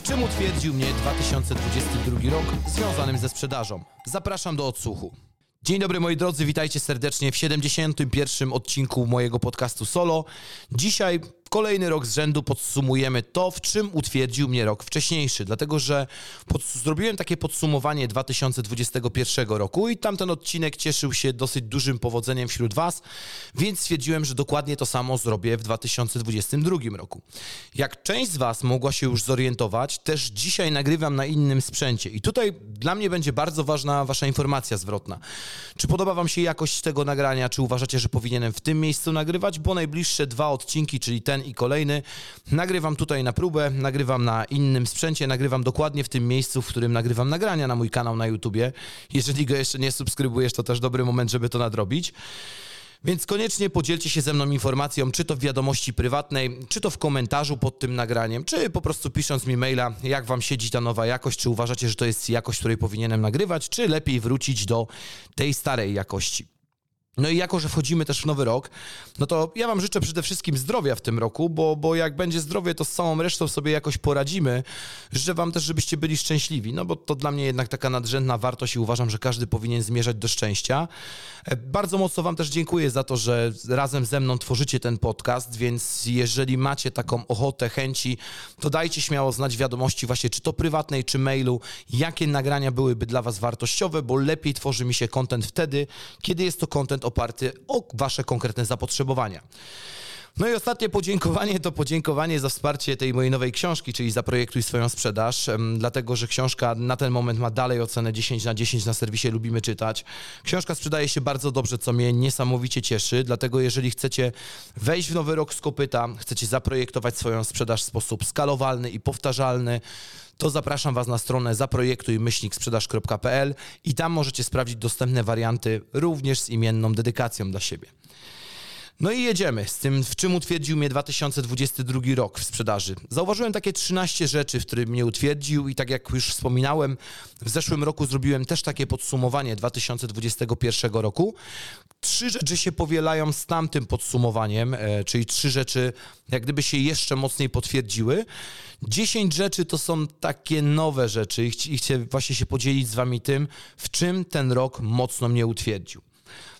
W czym utwierdził mnie 2022 rok związanym ze sprzedażą? Zapraszam do odsłuchu. Dzień dobry moi drodzy, witajcie serdecznie w 71. odcinku mojego podcastu Solo. Dzisiaj kolejny rok z rzędu podsumujemy to, w czym utwierdził mnie rok wcześniejszy, dlatego że pod, zrobiłem takie podsumowanie 2021 roku i tamten odcinek cieszył się dosyć dużym powodzeniem wśród Was, więc stwierdziłem, że dokładnie to samo zrobię w 2022 roku. Jak część z Was mogła się już zorientować, też dzisiaj nagrywam na innym sprzęcie i tutaj dla mnie będzie bardzo ważna Wasza informacja zwrotna. Czy podoba Wam się jakość tego nagrania, czy uważacie, że powinienem w tym miejscu nagrywać, bo najbliższe dwa odcinki, czyli ten i kolejny, nagrywam tutaj na próbę, nagrywam na innym sprzęcie, nagrywam dokładnie w tym miejscu, w którym nagrywam nagrania na mój kanał na YouTubie. Jeżeli go jeszcze nie subskrybujesz, to też dobry moment, żeby to nadrobić. Więc koniecznie podzielcie się ze mną informacją, czy to w wiadomości prywatnej, czy to w komentarzu pod tym nagraniem, czy po prostu pisząc mi maila, jak wam siedzi ta nowa jakość, czy uważacie, że to jest jakość, której powinienem nagrywać, czy lepiej wrócić do tej starej jakości. No i jako, że wchodzimy też w nowy rok, no to ja Wam życzę przede wszystkim zdrowia w tym roku, bo, bo jak będzie zdrowie, to z całą resztą sobie jakoś poradzimy. Życzę Wam też, żebyście byli szczęśliwi, no bo to dla mnie jednak taka nadrzędna wartość i uważam, że każdy powinien zmierzać do szczęścia. E, bardzo mocno Wam też dziękuję za to, że razem ze mną tworzycie ten podcast, więc jeżeli macie taką ochotę, chęci, to dajcie śmiało znać wiadomości właśnie, czy to prywatnej, czy mailu, jakie nagrania byłyby dla Was wartościowe, bo lepiej tworzy mi się content wtedy, kiedy jest to content oparty o Wasze konkretne zapotrzebowania. No i ostatnie podziękowanie to podziękowanie za wsparcie tej mojej nowej książki, czyli Zaprojektuj swoją sprzedaż, dlatego że książka na ten moment ma dalej ocenę 10 na 10 na serwisie Lubimy Czytać. Książka sprzedaje się bardzo dobrze, co mnie niesamowicie cieszy, dlatego jeżeli chcecie wejść w nowy rok z kopyta, chcecie zaprojektować swoją sprzedaż w sposób skalowalny i powtarzalny, to zapraszam Was na stronę zaprojektuj-sprzedaż.pl i tam możecie sprawdzić dostępne warianty również z imienną dedykacją dla siebie. No i jedziemy z tym, w czym utwierdził mnie 2022 rok w sprzedaży. Zauważyłem takie 13 rzeczy, w których mnie utwierdził i tak jak już wspominałem, w zeszłym roku zrobiłem też takie podsumowanie 2021 roku. Trzy rzeczy się powielają z tamtym podsumowaniem, e, czyli trzy rzeczy jak gdyby się jeszcze mocniej potwierdziły. 10 rzeczy to są takie nowe rzeczy i chcę właśnie się podzielić z wami tym, w czym ten rok mocno mnie utwierdził.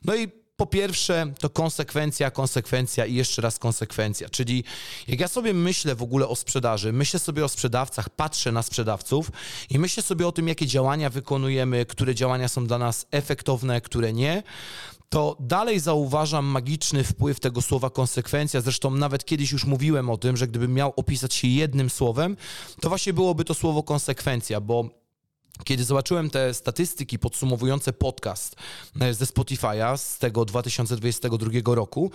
No i po pierwsze, to konsekwencja, konsekwencja i jeszcze raz konsekwencja. Czyli jak ja sobie myślę w ogóle o sprzedaży, myślę sobie o sprzedawcach, patrzę na sprzedawców i myślę sobie o tym, jakie działania wykonujemy, które działania są dla nas efektowne, które nie, to dalej zauważam magiczny wpływ tego słowa konsekwencja. Zresztą nawet kiedyś już mówiłem o tym, że gdybym miał opisać się jednym słowem, to właśnie byłoby to słowo konsekwencja, bo kiedy zobaczyłem te statystyki podsumowujące podcast e, ze Spotify'a z tego 2022 roku,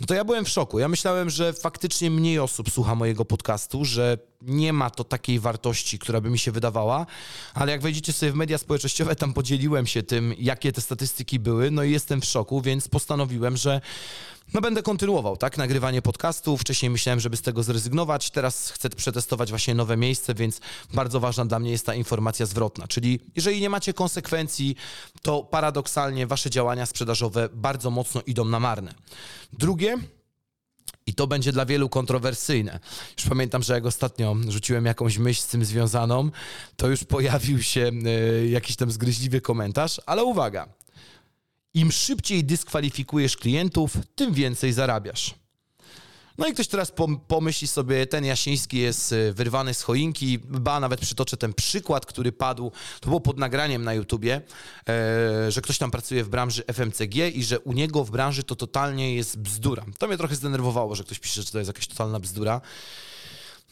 no to ja byłem w szoku. Ja myślałem, że faktycznie mniej osób słucha mojego podcastu, że nie ma to takiej wartości, która by mi się wydawała, ale jak wejdziecie sobie w media społecznościowe, tam podzieliłem się tym, jakie te statystyki były, no i jestem w szoku, więc postanowiłem, że no będę kontynuował, tak, nagrywanie podcastu. Wcześniej myślałem, żeby z tego zrezygnować. Teraz chcę przetestować właśnie nowe miejsce, więc bardzo ważna dla mnie jest ta informacja zwrotna. Czyli jeżeli nie macie konsekwencji, to paradoksalnie wasze działania sprzedażowe bardzo mocno idą na marne. Drugie, i to będzie dla wielu kontrowersyjne. Już pamiętam, że jak ostatnio rzuciłem jakąś myśl z tym związaną, to już pojawił się y, jakiś tam zgryźliwy komentarz, ale uwaga, im szybciej dyskwalifikujesz klientów, tym więcej zarabiasz. No i ktoś teraz pomyśli sobie, ten Jasiński jest y, wyrwany z choinki, ba, nawet przytoczę ten przykład, który padł, to było pod nagraniem na YouTubie, e, że ktoś tam pracuje w branży FMCG i że u niego w branży to totalnie jest bzdura. To mnie trochę zdenerwowało, że ktoś pisze, że to jest jakaś totalna bzdura.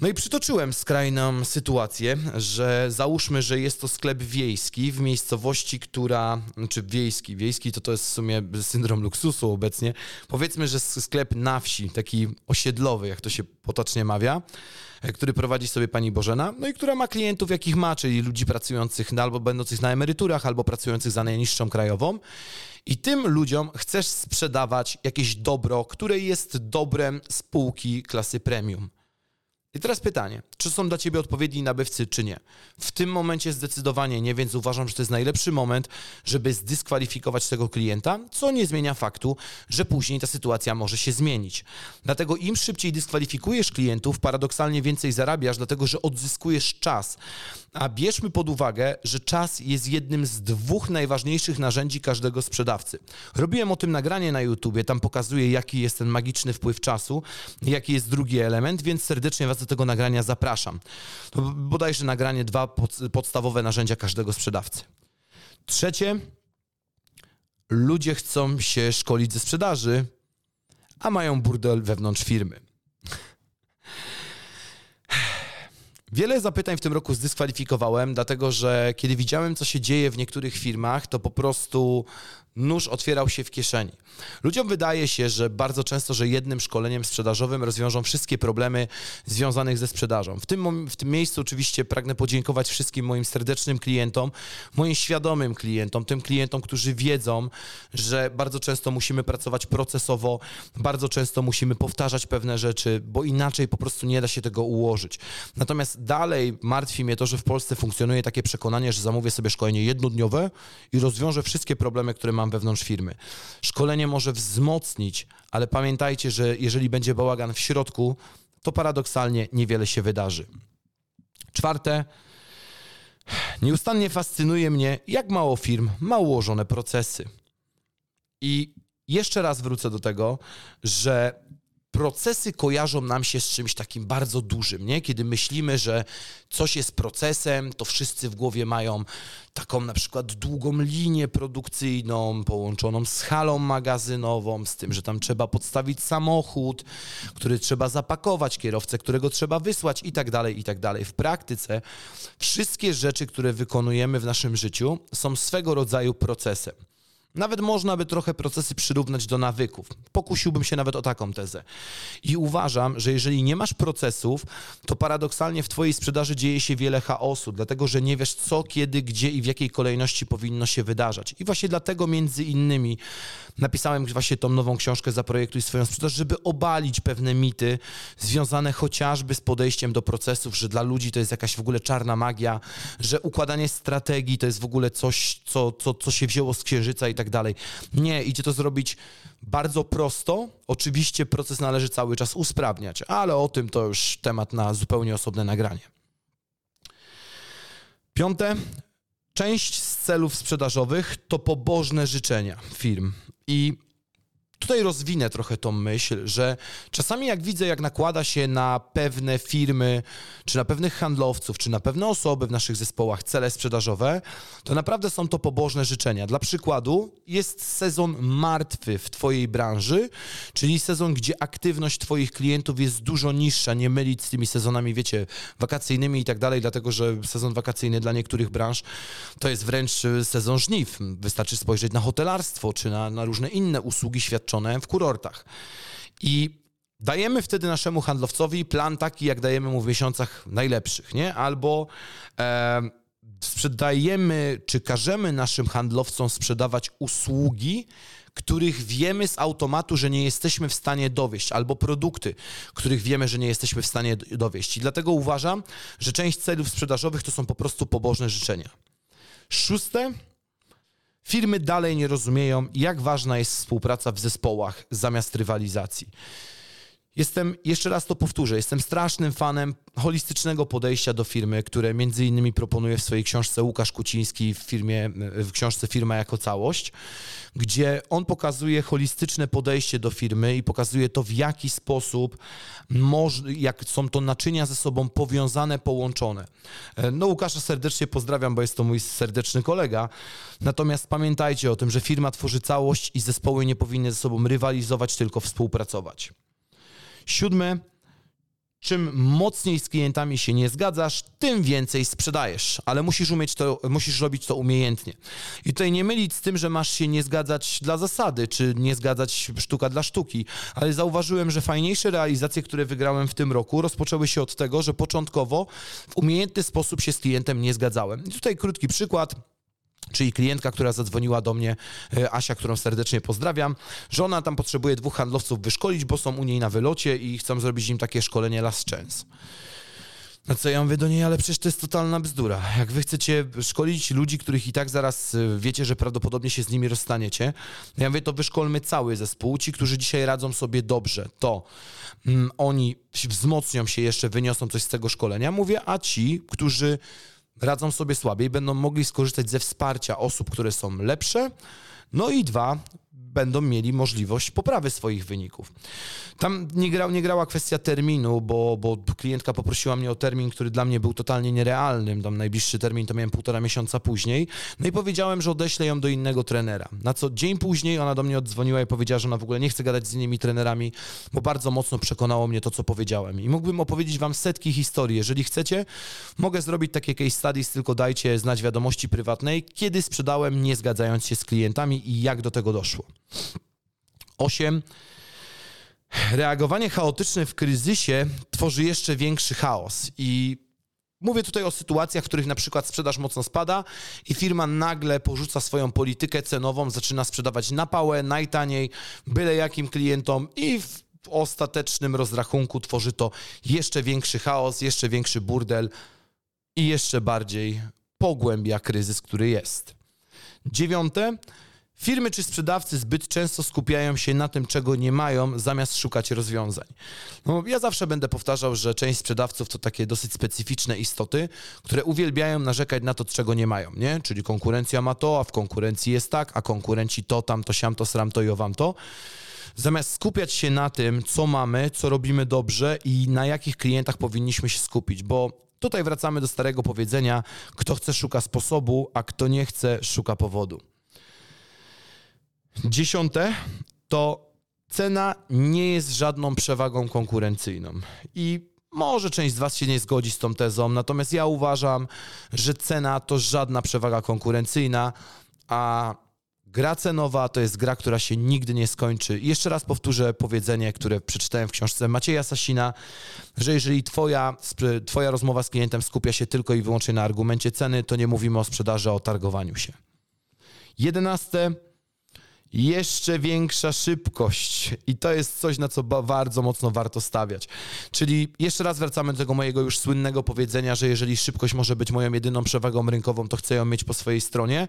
No i przytoczyłem skrajną sytuację, że załóżmy, że jest to sklep wiejski w miejscowości, która, znaczy wiejski, wiejski to to jest w sumie syndrom luksusu obecnie. Powiedzmy, że sklep na wsi, taki osiedlowy, jak to się potocznie mawia, e, który prowadzi sobie pani Bożena, no i która ma klientów, jakich ma, czyli ludzi pracujących albo będących na emeryturach, albo pracujących za najniższą krajową. I tym ludziom chcesz sprzedawać jakieś dobro, które jest dobrem spółki klasy premium. I teraz pytanie, czy są dla ciebie odpowiedni nabywcy, czy nie? W tym momencie zdecydowanie nie, więc uważam, że to jest najlepszy moment, żeby zdyskwalifikować tego klienta, co nie zmienia faktu, że później ta sytuacja może się zmienić. Dlatego im szybciej dyskwalifikujesz klientów, paradoksalnie więcej zarabiasz, dlatego że odzyskujesz czas. A bierzmy pod uwagę, że czas jest jednym z dwóch najważniejszych narzędzi każdego sprzedawcy. Robiłem o tym nagranie na YouTubie, tam pokazuję, jaki jest ten magiczny wpływ czasu, jaki jest drugi element, więc serdecznie Was tego nagrania zapraszam. To bodajże nagranie dwa pod, podstawowe narzędzia każdego sprzedawcy. Trzecie, ludzie chcą się szkolić ze sprzedaży, a mają burdel wewnątrz firmy. Wiele zapytań w tym roku zdyskwalifikowałem, dlatego że kiedy widziałem, co się dzieje w niektórych firmach, to po prostu nóż otwierał się w kieszeni. Ludziom wydaje się, że bardzo często, że jednym szkoleniem sprzedażowym rozwiążą wszystkie problemy związanych ze sprzedażą. W tym, w tym miejscu oczywiście pragnę podziękować wszystkim moim serdecznym klientom, moim świadomym klientom, tym klientom, którzy wiedzą, że bardzo często musimy pracować procesowo, bardzo często musimy powtarzać pewne rzeczy, bo inaczej po prostu nie da się tego ułożyć. Natomiast dalej martwi mnie to, że w Polsce funkcjonuje takie przekonanie, że zamówię sobie szkolenie jednodniowe i rozwiążę wszystkie problemy, które mam wewnątrz firmy. Szkolenie może wzmocnić, ale pamiętajcie, że jeżeli będzie bałagan w środku, to paradoksalnie niewiele się wydarzy. Czwarte, nieustannie fascynuje mnie, jak mało firm ma ułożone procesy. I jeszcze raz wrócę do tego, że procesy kojarzą nam się z czymś takim bardzo dużym, nie? Kiedy myślimy, że coś jest procesem, to wszyscy w głowie mają taką na przykład długą linię produkcyjną połączoną z halą magazynową, z tym, że tam trzeba podstawić samochód, który trzeba zapakować, kierowcę, którego trzeba wysłać i tak dalej, i tak dalej. W praktyce wszystkie rzeczy, które wykonujemy w naszym życiu są swego rodzaju procesem. Nawet można by trochę procesy przyrównać do nawyków. Pokusiłbym się nawet o taką tezę. I uważam, że jeżeli nie masz procesów, to paradoksalnie w Twojej sprzedaży dzieje się wiele chaosu, dlatego że nie wiesz co, kiedy, gdzie i w jakiej kolejności powinno się wydarzać. I właśnie dlatego między innymi napisałem właśnie tą nową książkę Zaprojektuj swoją sprzedaż, żeby obalić pewne mity związane chociażby z podejściem do procesów, że dla ludzi to jest jakaś w ogóle czarna magia, że układanie strategii to jest w ogóle coś, co, co, co się wzięło z księżyca i tak dalej. Nie, idzie to zrobić bardzo prosto. Oczywiście proces należy cały czas usprawniać, ale o tym to już temat na zupełnie osobne nagranie. Piąte, część z celów sprzedażowych to pobożne życzenia firm. I tutaj rozwinę trochę tą myśl, że czasami jak widzę, jak nakłada się na pewne firmy, czy na pewnych handlowców, czy na pewne osoby w naszych zespołach cele sprzedażowe, to naprawdę są to pobożne życzenia. Dla przykładu jest sezon martwy w Twojej branży, czyli sezon, gdzie aktywność Twoich klientów jest dużo niższa, nie mylić z tymi sezonami, wiecie, wakacyjnymi i tak dalej, dlatego że sezon wakacyjny dla niektórych branż to jest wręcz sezon żniw. Wystarczy spojrzeć na hotelarstwo, czy na, na różne inne usługi świadczone w kurortach. I dajemy wtedy naszemu handlowcowi plan taki, jak dajemy mu w miesiącach najlepszych, nie? Albo e, sprzedajemy, czy każemy naszym handlowcom sprzedawać usługi, których wiemy z automatu, że nie jesteśmy w stanie dowieść, albo produkty, których wiemy, że nie jesteśmy w stanie dowieść. I dlatego uważam, że część celów sprzedażowych to są po prostu pobożne życzenia. Szóste, Firmy dalej nie rozumieją, jak ważna jest współpraca w zespołach zamiast rywalizacji. Jestem, jeszcze raz to powtórzę, jestem strasznym fanem holistycznego podejścia do firmy, które między innymi proponuje w swojej książce Łukasz Kuciński w, firmie, w książce Firma jako całość, gdzie on pokazuje holistyczne podejście do firmy i pokazuje to, w jaki sposób moż, jak są to naczynia ze sobą powiązane, połączone. No Łukasza serdecznie pozdrawiam, bo jest to mój serdeczny kolega. Natomiast pamiętajcie o tym, że firma tworzy całość i zespoły nie powinny ze sobą rywalizować, tylko współpracować. Siódme, czym mocniej z klientami się nie zgadzasz, tym więcej sprzedajesz, ale musisz umieć to, musisz robić to umiejętnie. I tutaj nie mylić z tym, że masz się nie zgadzać dla zasady, czy nie zgadzać sztuka dla sztuki, ale zauważyłem, że fajniejsze realizacje, które wygrałem w tym roku, rozpoczęły się od tego, że początkowo w umiejętny sposób się z klientem nie zgadzałem. I tutaj krótki przykład czyli klientka, która zadzwoniła do mnie, e, Asia, którą serdecznie pozdrawiam, że ona tam potrzebuje dwóch handlowców wyszkolić, bo są u niej na wylocie i chcą zrobić im takie szkolenie last chance. No co ja mówię do niej, ale przecież to jest totalna bzdura. Jak wy chcecie szkolić ludzi, których i tak zaraz e, wiecie, że prawdopodobnie się z nimi rozstaniecie, no ja mówię, to wyszkolmy cały zespół. Ci, którzy dzisiaj radzą sobie dobrze, to mm, oni wzmocnią się jeszcze, wyniosą coś z tego szkolenia. Mówię, a ci, którzy radzą sobie słabiej, będą mogli skorzystać ze wsparcia osób, które są lepsze. No i dwa, będą mieli możliwość poprawy swoich wyników. Tam nie, grał, nie grała kwestia terminu, bo, bo klientka poprosiła mnie o termin, który dla mnie był totalnie nierealnym. Tam najbliższy termin to miałem półtora miesiąca później. No i powiedziałem, że odeślę ją do innego trenera. Na co dzień później ona do mnie oddzwoniła i powiedziała, że ona w ogóle nie chce gadać z innymi trenerami, bo bardzo mocno przekonało mnie to, co powiedziałem. I mógłbym opowiedzieć wam setki historii. Jeżeli chcecie, mogę zrobić takie case studies, tylko dajcie znać wiadomości prywatnej, kiedy sprzedałem nie zgadzając się z klientami i jak do tego doszło. 8. Reagowanie chaotyczne w kryzysie tworzy jeszcze większy chaos i Mówię tutaj o sytuacjach, w których na przykład sprzedaż mocno spada i firma nagle porzuca swoją politykę cenową, zaczyna sprzedawać na pałę, najtaniej, byle jakim klientom i w ostatecznym rozrachunku tworzy to jeszcze większy chaos, jeszcze większy burdel i jeszcze bardziej pogłębia kryzys, który jest. Dziewiąte, Firmy czy sprzedawcy zbyt często skupiają się na tym, czego nie mają, zamiast szukać rozwiązań. No, ja zawsze będę powtarzał, że część sprzedawców to takie dosyć specyficzne istoty, które uwielbiają narzekać na to, czego nie mają, nie? Czyli konkurencja ma to, a w konkurencji jest tak, a konkurenci to, tam, to, siam, to, sram, to i owam to. Zamiast skupiać się na tym, co mamy, co robimy dobrze i na jakich klientach powinniśmy się skupić, bo tutaj wracamy do starego powiedzenia: kto chce, szuka sposobu, a kto nie chce, szuka powodu. Dziesiąte to cena nie jest żadną przewagą konkurencyjną. I może część z Was się nie zgodzi z tą tezą, natomiast ja uważam, że cena to żadna przewaga konkurencyjna, a gra cenowa to jest gra, która się nigdy nie skończy. I jeszcze raz powtórzę powiedzenie, które przeczytałem w książce Macieja Sasina, że jeżeli twoja, twoja rozmowa z klientem skupia się tylko i wyłącznie na argumencie ceny, to nie mówimy o sprzedaży, o targowaniu się. Jedenaste jeszcze większa szybkość. I to jest coś, na co bardzo mocno warto stawiać. Czyli jeszcze raz wracamy do tego mojego już słynnego powiedzenia, że jeżeli szybkość może być moją jedyną przewagą rynkową, to chcę ją mieć po swojej stronie.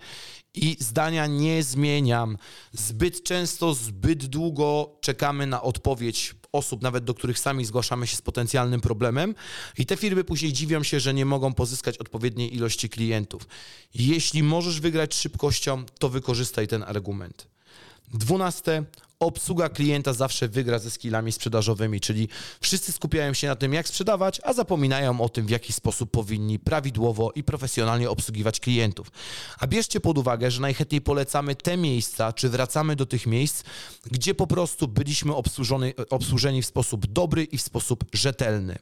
I zdania nie zmieniam. Zbyt często, zbyt długo czekamy na odpowiedź osób, nawet do których sami zgłaszamy się z potencjalnym problemem, i te firmy później dziwią się, że nie mogą pozyskać odpowiedniej ilości klientów. Jeśli możesz wygrać szybkością, to wykorzystaj ten argument. Dwunaste, obsługa klienta zawsze wygra ze skillami sprzedażowymi, czyli wszyscy skupiają się na tym, jak sprzedawać, a zapominają o tym, w jaki sposób powinni prawidłowo i profesjonalnie obsługiwać klientów. A bierzcie pod uwagę, że najchętniej polecamy te miejsca, czy wracamy do tych miejsc, gdzie po prostu byliśmy obsłużeni w sposób dobry i w sposób rzetelny.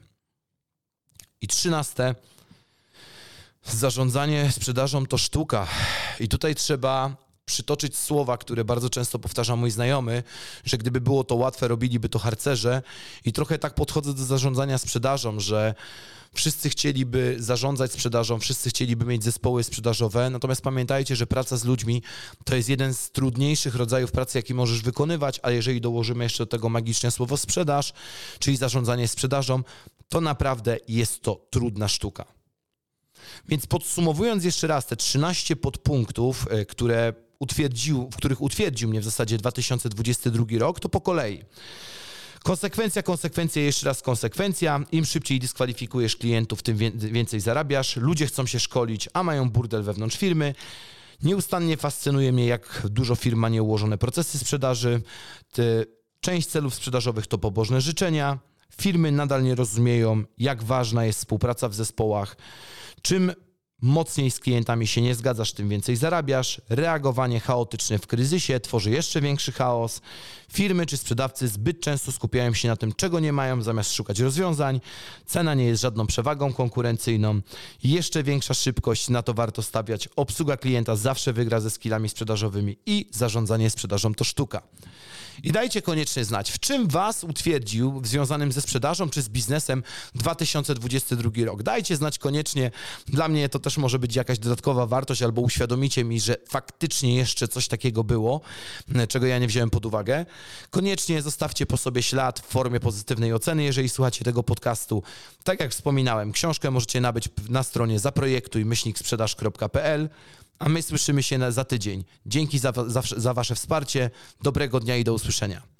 I trzynaste, zarządzanie sprzedażą to sztuka. I tutaj trzeba przytoczyć słowa, które bardzo często powtarza mój znajomy, że gdyby było to łatwe, robiliby to harcerze. I trochę tak podchodzę do zarządzania sprzedażą, że wszyscy chcieliby zarządzać sprzedażą, wszyscy chcieliby mieć zespoły sprzedażowe, natomiast pamiętajcie, że praca z ludźmi to jest jeden z trudniejszych rodzajów pracy, jaki możesz wykonywać, a jeżeli dołożymy jeszcze do tego magiczne słowo sprzedaż, czyli zarządzanie sprzedażą, to naprawdę jest to trudna sztuka. Więc podsumowując jeszcze raz te 13 podpunktów, e, które utwierdził, w których utwierdził mnie w zasadzie 2022 rok, to po kolei. Konsekwencja, konsekwencja, jeszcze raz konsekwencja. Im szybciej dyskwalifikujesz klientów, tym więcej zarabiasz. Ludzie chcą się szkolić, a mają burdel wewnątrz firmy. Nieustannie fascynuje mnie, jak dużo firm ma nieułożone procesy sprzedaży. Część celów sprzedażowych to pobożne życzenia. Firmy nadal nie rozumieją, jak ważna jest współpraca w zespołach. Czym mocniej z klientami się nie zgadzasz, tym więcej zarabiasz. Reagowanie chaotyczne w kryzysie tworzy jeszcze większy chaos. Firmy czy sprzedawcy zbyt często skupiają się na tym, czego nie mają, zamiast szukać rozwiązań. Cena nie jest żadną przewagą konkurencyjną. Jeszcze większa szybkość, na to warto stawiać. Obsługa klienta zawsze wygra ze skillami sprzedażowymi i zarządzanie sprzedażą to sztuka. I dajcie koniecznie znać, w czym Was utwierdził związanym ze sprzedażą czy z biznesem 2022 rok. Dajcie znać koniecznie. Dla mnie to też może być jakaś dodatkowa wartość, albo uświadomicie mi, że faktycznie jeszcze coś takiego było, czego ja nie wziąłem pod uwagę. Koniecznie zostawcie po sobie ślad w formie pozytywnej oceny, jeżeli słuchacie tego podcastu. Tak jak wspominałem, książkę możecie nabyć na stronie zaprojektuj myślniksprzedaż.pl. A my słyszymy się na, za tydzień. Dzięki za, za, za Wasze wsparcie. Dobrego dnia i do usłyszenia.